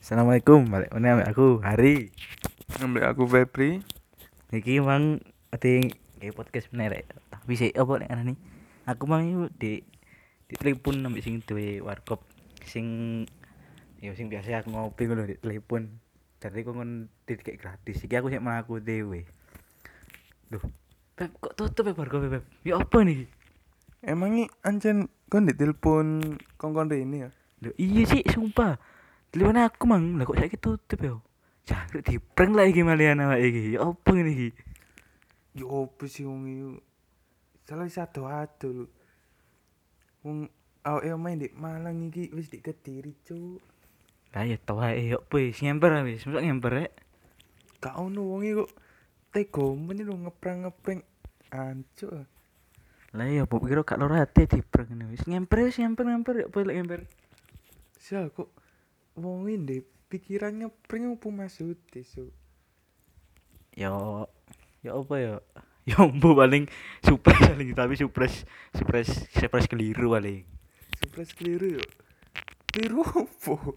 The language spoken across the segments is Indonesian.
Assalamualaikum, balik mana ambek aku Hari. Ambek aku Febri. Iki mang ati kayak podcast bener rek. Tapi sih apa nek nih? Aku mang iku di di telepon ambek sing duwe warkop sing ya sing biasa aku ngopi ngono di telepon. Jadi kok ngon kayak gratis. Iki aku sih mlaku dhewe. Duh, Beb, kok tutup ya warkop Beb? Ya apa nih? Emang ini ancen kon ditelepon kongkon ini ya? Loh, iya sih, sumpah. Telepon aku mang, lah kok saiki tutup ya? Cari di prank lah iki malian awake iki. Ya apa ngene iki? Ya opo sih wong iku? Salah satu atu lho. Wong awake main di Malang iki wis di Kediri, Cuk. Lah ya tau ae yo wis nyemper wis, mosok nyemper rek. Gak ono wong iku tega men lho ngeprang-ngeprang ancuk. Lah iya, mbok kira gak loro ati di prank ngene wis nyemper wis nyemper nyemper yo boleh nyemper. Sial kok wong ini pikirannya prank opo maksud Cuk? Yo yo apa yo? Yo mbok paling surprise paling tapi surprise surprise surprise keliru paling. Surprise keliru yo. Keliru opo?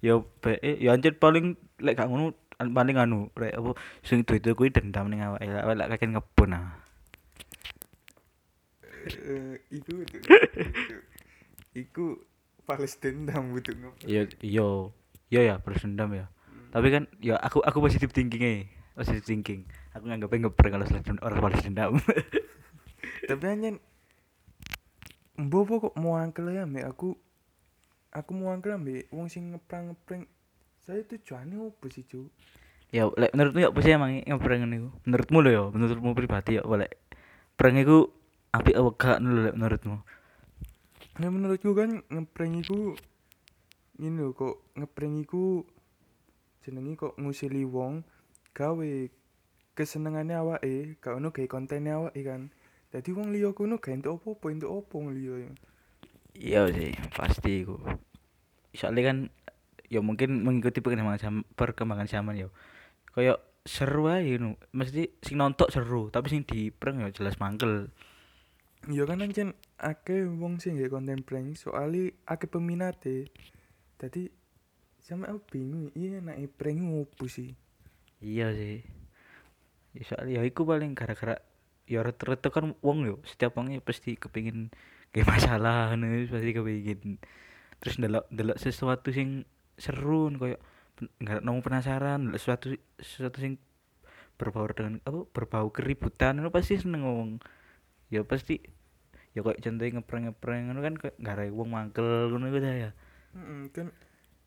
Yo be yo anjir paling lek gak ngono an- paling anu rek apa sing duit kuwi dendam ning awake awake lek kakek ngebon ah. Eh, iku. Iku balas dendam butuh ngapa? Iya iya iya ya balas dendam ya. Tapi kan ya aku aku positif thinking e. Positif thinking. Aku nganggapnya ngeprank kalau selain orang balas dendam. Tapi anjen Mbopo kok mau angkel ya mbak aku aku mau angkel mbak wong sing ngeprang ngeprang saya tujuannya apa sih cu ya lek menurutmu ya apa sih emang ngeprank niku? Menurutmu lho ya, menurutmu pribadi ya boleh prank iku apik apa gak lek menurutmu? Nah menurutku kan ngeprank iku ini lho kok ngeprank iku kok ngusili wong gawe kesenengannya awake gak ono kontennya awake kan jadi wong liya kuno gak entuk opo-opo entuk opo wong liya Iya sih, pasti iku. Soalnya kan ya mungkin mengikuti perkembangan zaman, perkembangan zaman ya. Kayak seru aja nu. Mesti sing nonton seru, tapi sing di prank ya jelas mangkel. Iya kan anjen akeh wong sing gawe konten prank soalnya akeh peminate. Jadi sama aku bingung iya enak prank ngopo sih? Iya sih. Ya soalnya ya iku paling gara-gara ya rata-rata kan wong yo setiap wong ya pasti kepingin kayak masalah nih pasti kepingin terus ndelok ndelok sesuatu sing seru kayak nggak nemu penasaran ndelok sesuatu sesuatu sing berbau dengan apa berbau keributan itu pasti seneng wong. Ya pasti ya kayak contohnya ngeprank ngeprank ngono kan kayak gara wong mangkel ngono ya Heeh, kan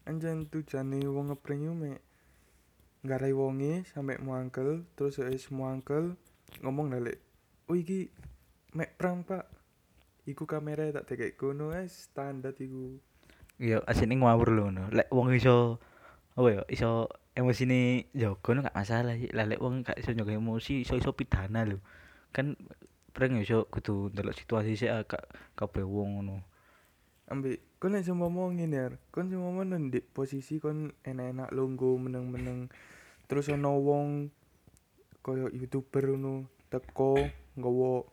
anjen tujuane wong ngeprank iku mek ngarai wonge sampe muangkel terus wis muangkel ngomong dalek oh iki mek prank pak iku kamera tak tekek kono wis standar iku Iya, asine ngawur lho ngono. Lek wong iso apa ya, iso emosine jaga no gak masalah sih. Lah lek wong gak iso njaga emosi, iso-iso pidana lho. Kan prank ya iso kudu ndelok situasi sih ah, gak kabeh wong ngono. ambek kon nek seumpama ngene ya kon seumpama nang di posisi kon enak-enak lungguh meneng-meneng terus ana wong kaya youtuber ngono teko nggawa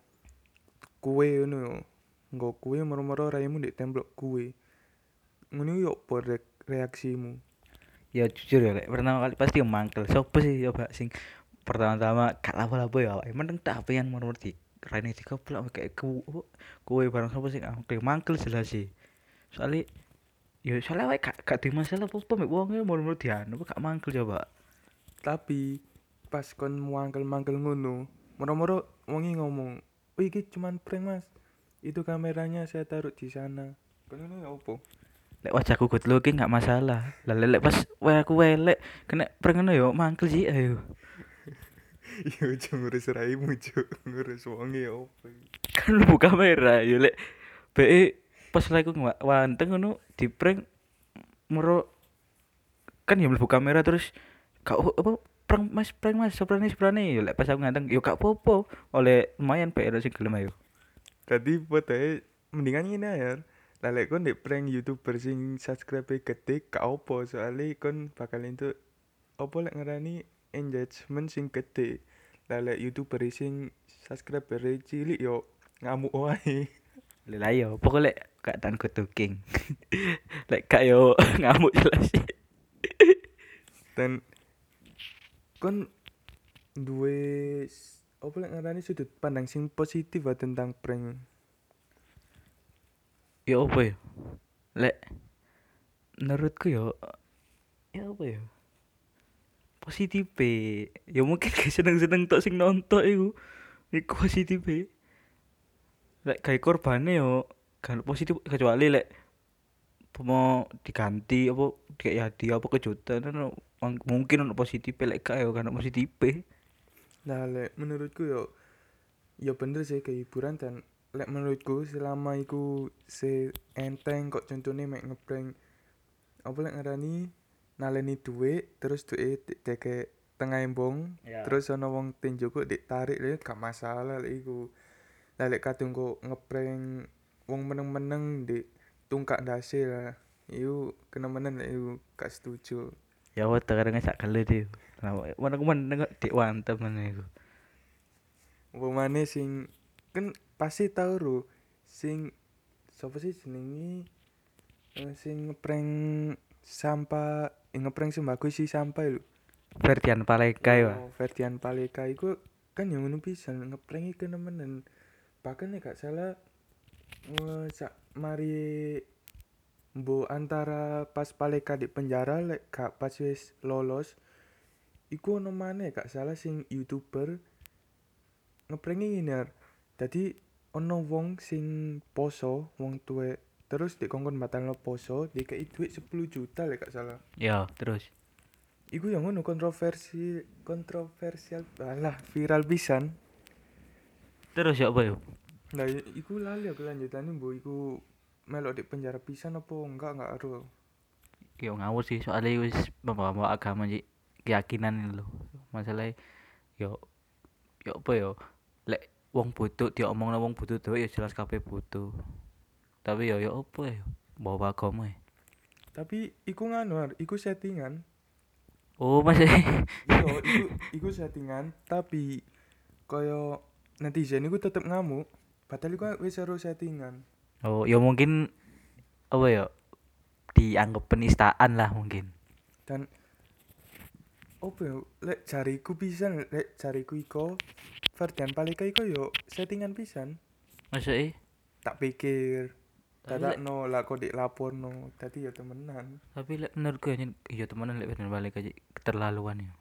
kue ngono nggawa kue moro-moro raimu ndek templok kue ngono yo apa re- reaksimu Ya jujur ya, lek pertama kali pasti yang mangkel. Sopo sih coba sing pertama-tama gak lapo-lapo ya awake. Mending tak apean moro di raine dikoplok kayak ku kowe barang sapa sing mangkel mangkel jelas sih. Soalnya ya soalnya awake gak gak masalah apa-apa mek wonge dianu apa gak mangkel coba. tapi pas kon muangkel-mangkel ngono moro-moro wongi ngomong oh iki cuman prank mas. Itu kameranya saya taruh di sana. Ngono ya opo? Lek wajahku good looking gak masalah. Lah lek pas wae aku welek kena prank ngono yo mangkel sih ayo iya ojo ngurus raimu cuk. Ngurus wonge ya opo kan lu buka kamera yo lek. Be pas lek wanteng ngono di prank moro kan ya mlebu kamera terus gak o- apa prank mas prank mas soprane soprane yo lek pas aku nganteng yo gak popo oleh lumayan pe sing gelem ayo. Tadi fotoe mendingan ngene ya lah lek kon ndek prank youtuber sing subscribe gede gak opo soalnya kon bakal entuk opo lek ngarani engagement sing gede lah lek youtuber sing subscriber cilik yo ngamuk wae. Lah yo pokoknya lek gak tan looking lek gak yo ngamuk jelas dan kon duwe apa lek ngarani sudut pandang sing positif ah tentang prank? Ya apa ya lek menurutku ya ya apa ya positif ya mungkin gak seneng seneng tok sing nonton iku. Iku positif lek kayak korbannya yo kan positif kecuali lek mau diganti apa kayak hadiah apa kejutan mang- mungkin untuk positif lek yo kan positif Nah, lek menurutku yo yo bener sih kehiburan dan lek menurutku selama iku se enteng kok contohnya mek ngeprank apa lek ngarani naleni duit terus duit deke tengah embong Ya. terus ono wong tinjoko dik tarik lek gak masalah lek iku. Lah lek kadung kok ngeprank wong meneng-meneng di tungkak ndase lah iku kena menen lek iku gak setuju. Ya what kadang sak yo mana ke mana nengok dik wantem mana iku. Apa maneh sing kan pasti tau ro sing sapa sih jenenge? Eh, sing ngeprank sampah ngeprank sembako isi sampah lho. Ferdian Paleka ya Oh, Ferdian Paleka iku kan yang ngono pisan ngeprank iki nemen bahkan nek gak salah eh, sak mari Mbo antara pas Paleka di penjara lek gak pas wis lolos iku ono maneh gak salah sing youtuber ngeprank Ar. dadi ono wong sing poso wong tuwek terus dikongkon batalno poso dikei duit 10 juta lek gak salah. Ya terus? Iku yang ngono kontroversi kontroversial alah viral pisan. Terus ya apa yo Nah, i- iku lali aku lanjutane mbok. Iku melok di penjara pisan apa enggak enggak ero. yo ngawur sih soalnya wis membawa agama sih keyakinan ini loh masalahnya yo yo apa yo lek wong butuh dia omong wong butuh tuh ya jelas kabeh butuh tapi yo yo apa ya bawa agama ya Tapi iku nganu, iku settingan. oh masih Iya, iku iku settingan, tapi koyo netizen iku tetep ngamuk. Padahal iku wis ero settingan. oh yo mungkin apa ya dianggap penistaan lah mungkin Dan opo yo, lek jariku pisan, lek jariku iko Ferdian Paleka iko yo settingan pisan. maksudnya Tak pikir Lek- no lah kok dilaporno, dadi ya temenan. tapi lek menurutku ya iya temenan lek Ferdian balik aja keterlaluan ya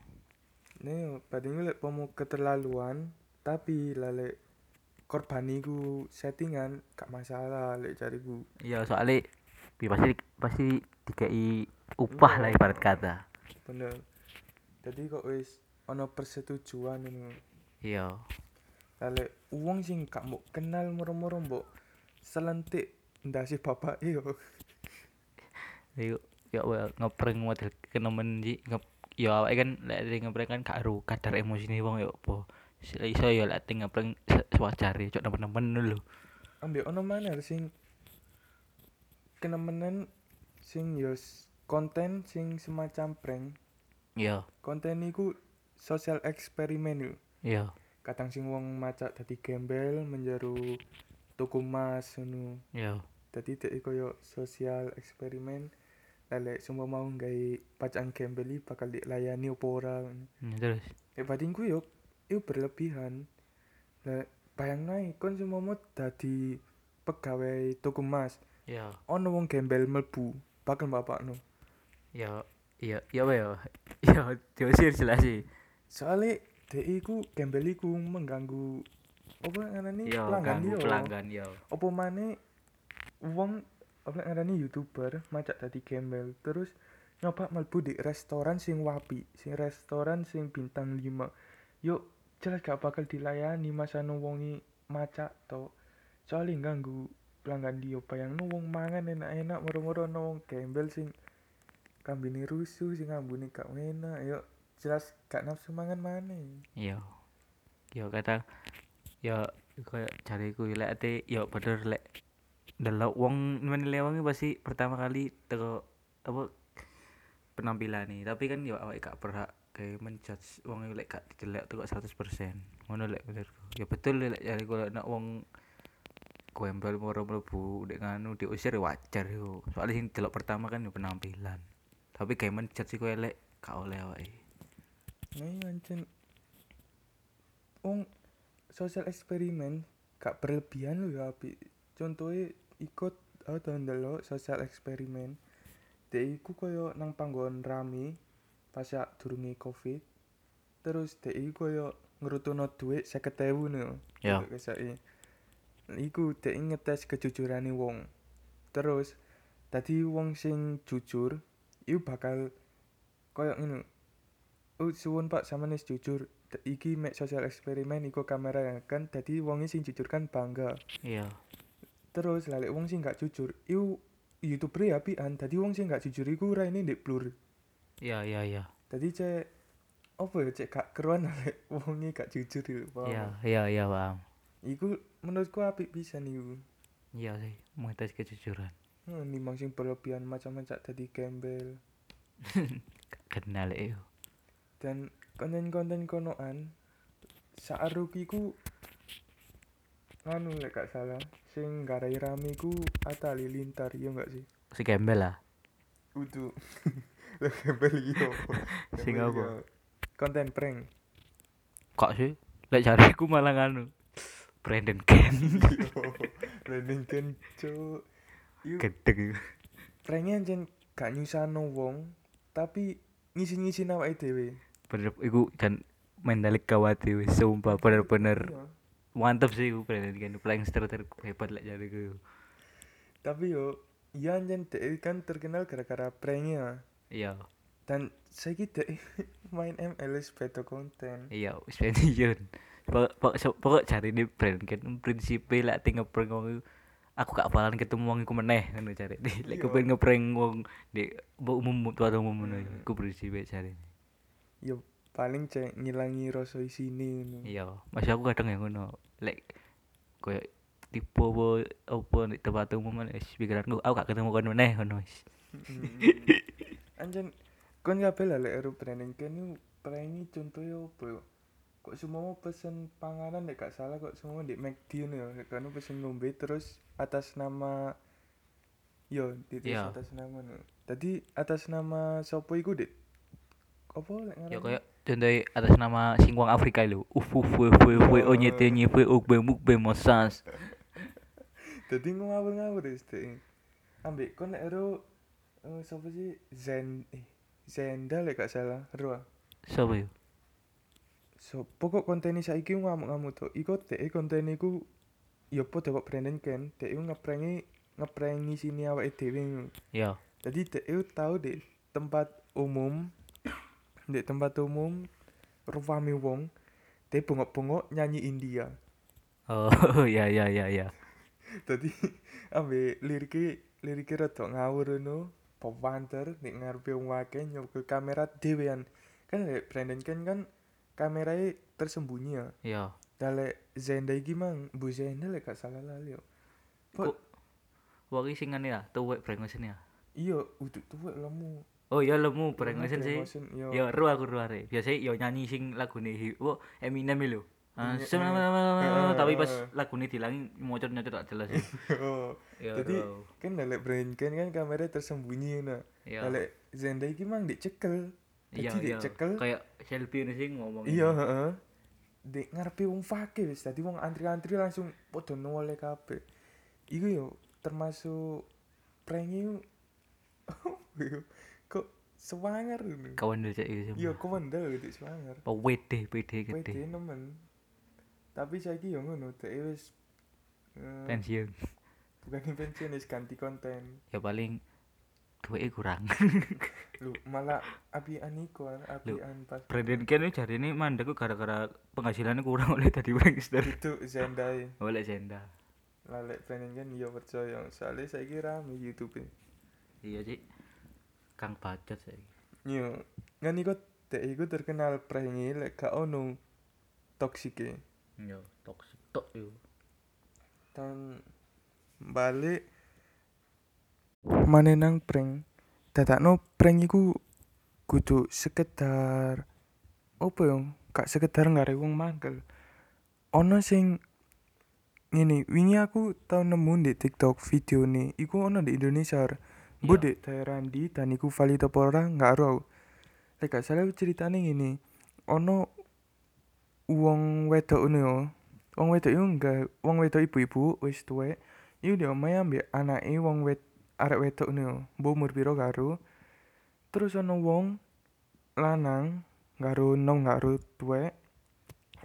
Nih, padahal lek pomo keterlaluan, tapi lek korban iku settingan gak masalah lek jariku. iya soalnya ya pasti pasti dikai upah Iya. lah ibarat kata Bener. Jadi kok wis ono persetujuan ngono. iya lek wong sing gak mbok kenal moro-moro mbok selentik ndase bapak yo. Yuk, ya well, ngeprank model kenemen ji. Ngep ya awake kan lek ngeprank kan gak ru kadar emosine wong ya apa Sila iso ya lek ngeprank se- sewajare cok nemen-nemen lho. Ambek ono mana sing kenemenan sing yo konten sing semacam prank. iya. Konten iku sosial eksperimen lho. iya. Kadang sing wong macak dadi gembel menjeru tuku emas ngono. Iya dadi dek koyo sosial eksperimen lele semua mau gawe pacakan gembel iki bakal dilayani opo ora Hmm, terus? Eh batinku yo itu berlebihan. Lah bayang nae kon semua mau dadi pegawai tuku emas iya. ono wong gembel mlebu bakal bapakno iya iya iya apa ya? Iya diusir jelas sih. Soalnya dek iku gembel iku mengganggu apa ngarani? Iya pelanggan dia pelanggan iya. Opo maneh wong apa ngarani youtuber macak dadi gembel terus nyoba mlebu di restoran sing wapi sing restoran sing bintang 5 yuk jelas gak bakal dilayani masane wongi macak to soalnya ganggu pelanggan dia bayangno wong mangan enak-enak moro-moro wong gembel sing kambine rusuh sing ngambune gak enak yuk. Jelas gak nafsu mangan maneh. Iya. Yo kata yo kayak cariku lek ate yo bener lek delok wong menilai wong pasti pertama kali teko apa penampilan nih tapi kan yo awake gak berhak kayak menjudge wong lek gak didelok teko 100% ngono lek menurutku. Ya betul lek lek nek wong gembel moro mlebu dek nganu diusir ya wajar yo. Soalnya sing delok pertama kan yo penampilan. Tapi kayak menjudge iku elek gak oleh awake. Nah, iya, ancen wong sosial eksperimen gak berlebihan lho ya apik. Contohe ikut aku tau ndelok sosial eksperimen. Dek iku koyo nang panggon rame pas ya durunge Covid. Terus dek iku koyo ngrutuno dhuwit 50.000 no. Ya. Kesake. Iku dek ngetes kejujurane wong. Terus tadi wong sing jujur iku bakal koyo ngono. Oh, suwun Pak, sampeyan wis jujur. Iki mek sosial eksperimen iku kamera kan dadi wonge sing jujur kan bangga. iya Terus lalek wong sing gak jujur, iku youtuber ya apian. Dadi wong sing gak jujur iku raine ndek blur. iya iya iya Dadi cek apa ya cek gak keruan lalek wonge gak jujur paham? iya iya iya paham Iku menurutku apik pisan iku. iya sih mengetes kejujuran Hmm, nimbang sing berlebihan macam-macam dadi gembel. kenal itu Dan konten-konten konoan Saaruki ku anu lek gak salah sing garai rame ku Atta Halilintar iya gak sih? si gembel lah Udu. Lah gembel iya. Sing apa? iya. Konten prank. kok sih lek cariku malah nganu Brandon Ken Brandon kan cuk. Gedeg iku. pranknya ancen gak nyusano wong tapi ngisi-ngisi awake dhewe. bener iku dan mendalik kawat wis sumpah bener-bener Iya. Mantep sih iku Brandon Ken prankster terhebat lek cariku Tapi yo iya ancen dhek kan terkenal gara-gara pranknya. iya. Dan saiki dhek main ML wis beda konten. iya wis pensiun pokok pokok cari ini Brandon Ken prinsipe lek ting ngeprank wong aku gak bakalan ketemu wong iku meneh ngono cari. Lek Iya. kepen ngeprank wong di umum tuwa umum ngono. Iku prinsipe cari. Yo paling cek ngilangi rasa isine ngono. iya masih aku kadang ya ngono lek koyo tipe apa apa di tempat umum wis pikiranku aku gak ketemu kon meneh ngono wis Anjen kon kabeh lah lek branding kan yo prank contohnya apa? Kok semua pesen panganan lek gak salah kok semua di McD ya. Kan pesen ngombe terus atas nama yo ditulis Iya. atas nama no. Tadi atas nama sopo iku, Dik? Apa lek ya ngarannya? Contohnya atas nama singwang Afrika lho uf uf uf uf uf onyete nyepe ukbe mukbe mosas Dadi ngawur-ngawur wis Dik. Ambek kon ero eh, sapa sih Zen eh Zenda lek gak salah, ero ah. sapa yo So, pokok konten saiki ngamuk-ngamuk to. Iku dhek konten iku ya padha kok Brandon Ken, dhek iku ngeprangi ngeprangi sini awake dhewe. ya Jadi iku tau di tempat umum di tempat umum rame wong dhek bengok-bengok nyanyi India. oh ya ya ya ya Dadi ambe lirike lirike rada ngawur ngono, pewanter nek ngarepe wong akeh nyoba kamera dhewean. Kan Brandon Ken kan kameranya tersembunyi ya. ya Dale Zenda iki mang Bu Zenda lek gak salah lali yo. kok wong sing ngene ya tuwek brengosen ya Iya, uduk tuwek lemu. Oh ya lemu brengosen sih. Yo. ya ru aku ru are biasa yo nyanyi sing lagune wo Eminem lho. Ah, Iya, iya. tapi pas lagune dilangi nyocot-nyocot tak jelas. Oh, ya Jadi, kan dalek Brain kan kan kamera tersembunyi nah. ya. Dalek Zenda iki mang dicekel. iya iya kayak selfie ini sih ngomong Iya, heeh. Dek ngarepe wong fakir wis dadi wong antri-antri langsung padha noleh kabeh. Iku yo termasuk prank kok sewanger ngono. kawan dulu cek itu Iya, semua kemendel gitu sewanger. oh wede pede Wede gede nemen. Tapi saiki yo ngono, dhek wis eh, pensiun bukan pensiun wis ganti konten. ya paling duitnya kurang Lu malah apian iku kan, apian pas Brandon Ken ini jari ini mandekku gara-gara penghasilannya kurang oleh tadi prankster itu Zendai. oleh Zenda Lalek planning kan yo percaya. Soalnya saiki rame YouTube. iya sih kang bacot saya Yo, kan iku dhek iku terkenal prank lek gak ono toksike. yo toxic tok yo. Tahun balik mana nang prank. Dadakno prank iku kudu sekedar apa yo? Gak sekedar ngare wong mangkel. Ono sing ngene wingi aku tau nemu di TikTok video nih iku ono di Indonesia Iya. di daerah ndi dan iku valid apa ora gak ero aku. Lek gak salah ceritane ngene. Ono wong wedok ngono yo. Wong wedok iku enggak wong wedok ibu-ibu wis tuwek. Iku di omahe ambek anake wong wed arek wedok ngono yo. Mbok umur piro karo terus ono wong lanang karo nom karo tuwek.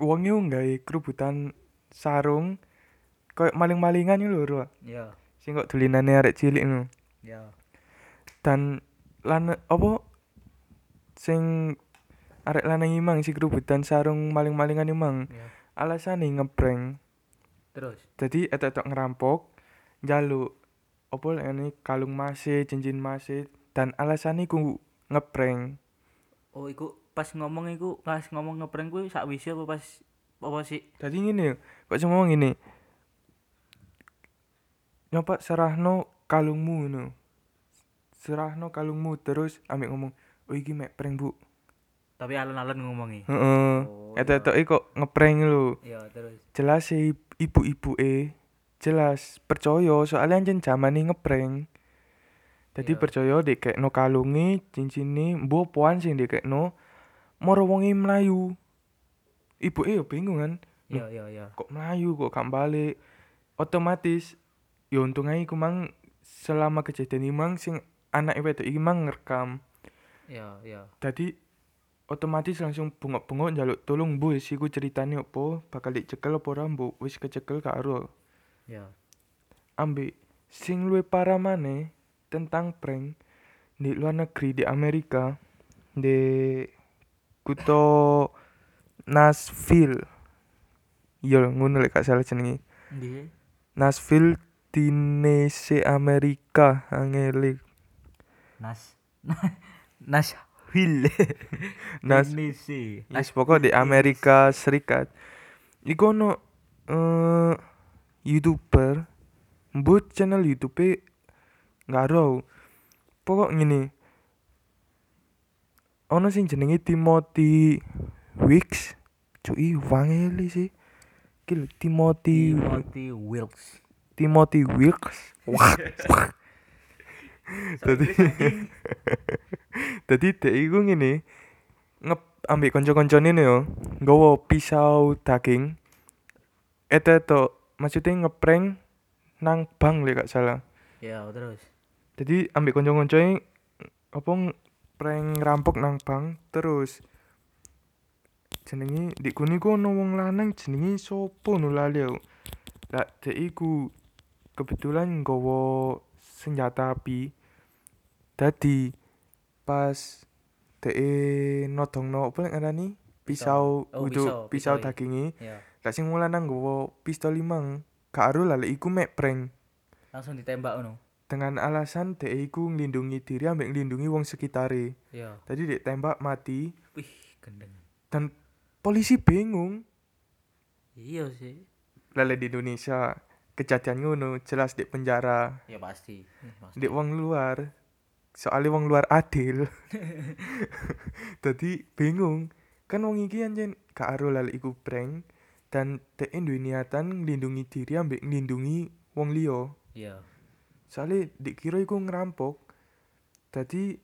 Wong iku nggawe kerubutan sarung koyo maling-malingan iku lho ro ya sing kok dolinane arek cilik ngono. Ya dan lan apa? Sing arek lanang imang si kerubutan sarung maling-malingan imang. Ya. Alasane ngeprank terus? Jadi etok-etok ngerampok apa lek ngene kalung mase cincin mase dan alasane iku ngeprank oh iku pas ngomong iku pas ngomong ngeprank kuwi sakwise apa pas apa sih Dadi ngene kok ngomong ngene nyoba serahno kalungmu ngono serahno kalungmu terus ambek ngomong oh iki mek prank bu. Tapi alon-alon ngomongi. Heeh. Oh etok-etok kok ngeprank lho. Ya terus. Jelas sih ibu-ibu e jelas percaya soalnya anjen zamane ngeprank Dadi Iya. percaya dikekno kalunge, cincine, mbok poan sing dikekno moro wonge mlayu. Ibuke yo bingung kan, ya ya ya kok mlayu kok gak balik. Otomatis yo untung ae iku mang selama kejadian iki mang sing anake wedok iki mang ngerekam. ya ya Dadi otomatis langsung bengok-bengok njaluk tolong bu wis iku ceritane opo? Bakal dicekel apa ora wis kecekel gak ero? Ya ambek sing luwih parah maneh tentang prank di luar negeri di Amerika di kuto Nashville. Iya ngono lek gak salah jenenge. Nashville Tennessee Amerika angele nas Nashville Nas Tennessee Wis pokok di Amerika Serikat. Iku ono eh YouTuber mbut channel YouTube nggak ero pokok ngene. Ono sing jenenge Timothy Wicks cuy wangeli sih. Timothy Timothy Wilkes. Timothy wah Dadi Dadi dek iku ngene ngep ambek kanca-kancane ne yo nggawa pisau daging eto maksudnya ngeprank nang bank lek gak salah. Ya terus? Jadi ambek kanca-kancane apa prank ngerampok nang bank terus jenenge di kene ku ono wong lanang jenenge sopo no lali aku lah dek iku kebetulan nggawa senjata api. Dadi pas dek nodongno apa lek ngarani? Pisau Pisau. Oh, pisau, pisau pisau, iya. daginge. Ya. Sing wong lanang nggawa pistol limang gak aru lah iku mek prank. Langsung ditembak ngono? Dengan alasan dek iku nglindungi diri ambek nglindungi wong sekitare. Ya. Tadi dek tembak mati. Wih gendeng. Dan polisi bingung. Iya sih. Lele di Indonesia kejadian ngono jelas di penjara. Ya pasti. Ih, pasti. di wong luar soalnya wong luar adil. Jadi bingung. Kan wong iki anjen gak aro lali iku prank dan dek duwe niatan nglindungi diri ambek nglindungi wong liya. Iya. Soalnya dikira iku ngerampok. Jadi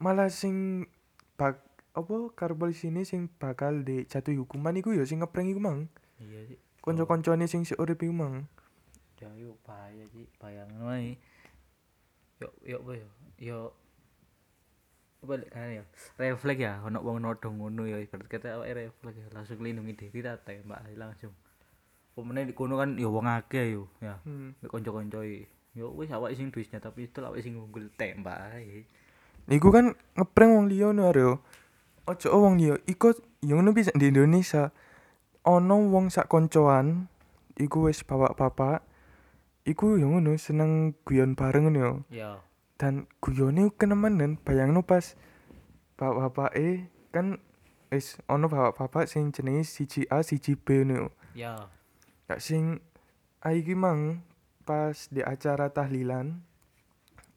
malah sing bak apa karo polisi ini sing bakal dijatuhi hukuman iku ya sing ngeprank iku mang. Iya sih. Kanca-kancane sing si urip iku mang ya yuk bahaya sih yo yo apa yo. Yo apa lek kan ya? Refleks ya ono wong nodong ngono ya. Ibarat kata awake refleks ya langsung lindungi diri ta tembak langsung. Pemene di kono kan ya wong akeh yo ya. Hmm. mek kanca-kancane yo wis awake sing duwe senjata pistol awake sing unggul tembak ae. Iku kan ngeprank wong liya no aryo. Ojo wong liya, iku yang ngono bisa di Indonesia. Ono wong sak koncoan, iku wis bapak-bapak. Iku yang ngono seneng guyon bareng ngono yo. ya Dan guyone kenemenen, bayangno pas bapak-bapak e kan wis ono bapak-bapak sing jenenge siji A siji B ngono. yo. ya Kak sing A iki mang pas di acara tahlilan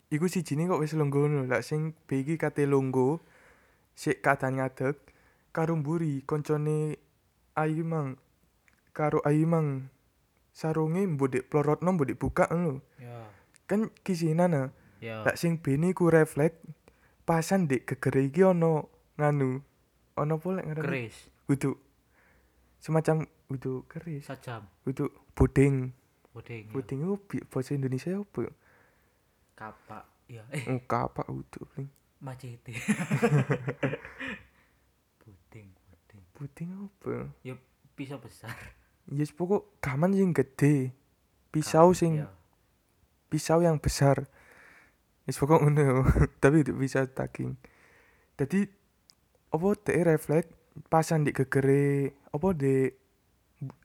iku sijine kok wis longgo ngono lak sing B iki kate longgo sik keadaan ngadeg karo mburi koncone A iki mang karo A iki mang sarunge mbok dik plorotno mbok dik buka ngono ya. Kan kisinan ah ya. lak sing B ini ku refleks pasan dik gegere iki ono nganu ono apa lek ngaran keris. Kudu semacam kudu keris. Sajam. Kudu puding. Puding ya. puding itu bi- bahasa Indonesia apa? Ya kapak ya. Eh oh kapak paling macete. Puding puding. Puding apa? Ya pisau besar yes pokok gaman sing gede. Pisau sing ya. pisau yang besar. Yes pokok ngono tapi itu pisau daging. Jadi apa dek refleks pasan di gegere apa di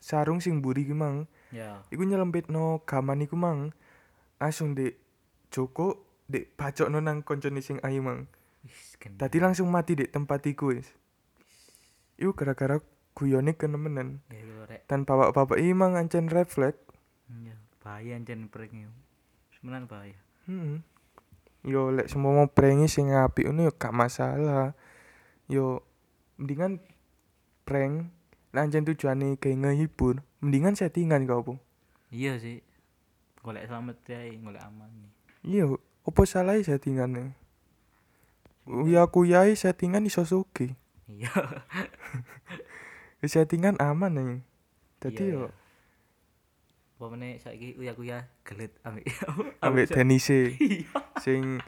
sarung sing buri ki mang. Ya iku nyelempitno gaman iku mang. Langsung di joko di bacokno nang koncone sing ayu mang. Tadi langsung mati di tempat iku wis. Iku gara-gara guyone kenemenan. ya itu rek Dan bapak-bapak iki mang ancen refleks. ya bahaya ancen prank yo semenan bahaya Hmm. Yo lek semua mau prank sing apik ngono yo gak masalah. Yo mendingan prank ancen tujuane kayak ngehibur, mendingan settingan kau apa? iya sih golek selamat ya golek aman nih Iya, opo salah settingane? Uya kuyai settingan iso sugih. iya Settingan aman nih. Dadi Iya, yo iya. apa meneh saiki uya kuya gelet ambek ambek tenise Iya. sing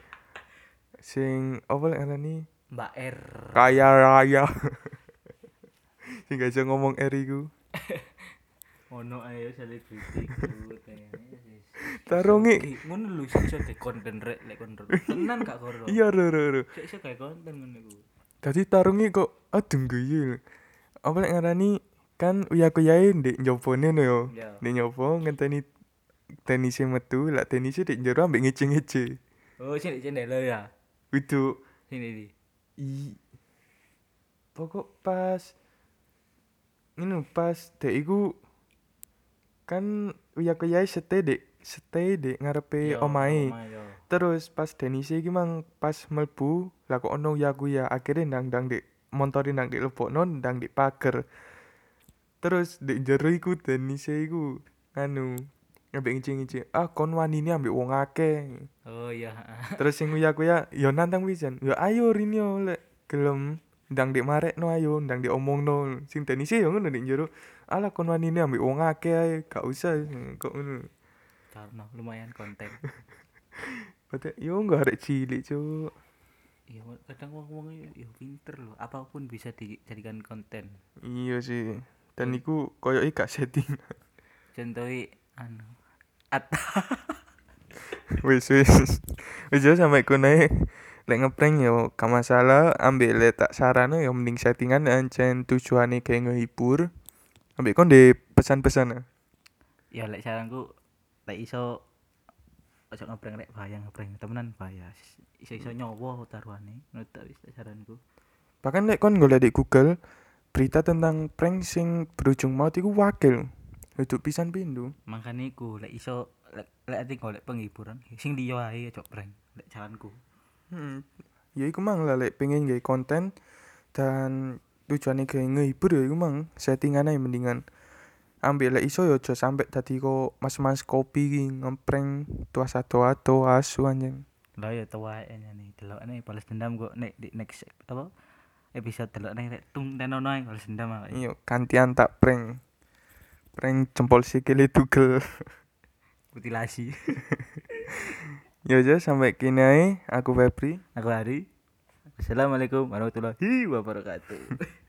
sing apa lek ngarani Mbak R. Kaya raya. Sing gak ngomong R iku. Ono ayo selebriti Tarungi. ngono lho iso de konten rek lek konten tenan gak koro iya ro ro ro iso kayak konten ngono iku. Dadi tarungi kok adem guyu apa lek ngarani? Kan uya kuyae ndek njopone no yo. Ya. Ndek nyopo ngenteni tenise metu lak tenise ndek njero ambek ngece-ngece. Oh sini lo ya? Kudu sini di i pokok pas ini pas dek iku kan uya kuyae stay dek stay dek ngarepe Yo, omahe. omah, yo. terus pas Denise iki mang pas mlebu lah kok ono uya kuya akhirnya ndang ndang dek montori ndang dek lebokno ndang dek pager terus dek jero iku Denise iku anu ambek ngici-ngici ah kon wani ini ambek wong akeh. Oh iya terus sing uya kuya yo nantang pisan? Yo ayo rini yo lek gelem ndang dek marekno ayo ndang dek omongno. Sing Denise yo ngono dek jero ala kon wani ini ambek wong akeh ae gak usah. Kok ngono. Karena lumayan konten. Berarti yo enggak arek cilik cuk iya kadang wong wong yo pinter loh apa pun bisa dijadikan konten Iya sih. Dan iku koyoke gak setting. contohi anu at wis wis. Wis yo sampe kono lek ngeprank yo gak masalah ambek lek tak sarane yo mending settingan ancen tujuane kayak ngehibur. Ambek kon de pesan-pesan. ya lek saranku lek iso ojo ngeprank rek bahaya ngeprank temenan bahaya. Iso iso nyowo taruhane. Menurut tak wis saranku. Bahkan lek kon golek di Google berita tentang prank sing berujung maut iku wakil. Itu pisan pindu. makanya iku lek iso lek lek ati golek penghiburan sing liya ae ojo prank lek saranku Hmm. Ya iku mang lah lek pengen gawe konten dan tujuannya kayak ngehibur ya iku mang settingan aja mendingan ambil lek iso ya aja sampe tadi kok mas-mas kopi ngeprank tua satu atau asu anjing. Lah ya tua nih delok nih balas dendam kok nek di next apa episode delok nih rek tung tenono ae balas dendam ah iya gantian tak prank prank jempol sikile tugel mutilasi ya aja sampai kini ae aku Febri. Aku Hari Assalamualaikum warahmatullahi wabarakatuh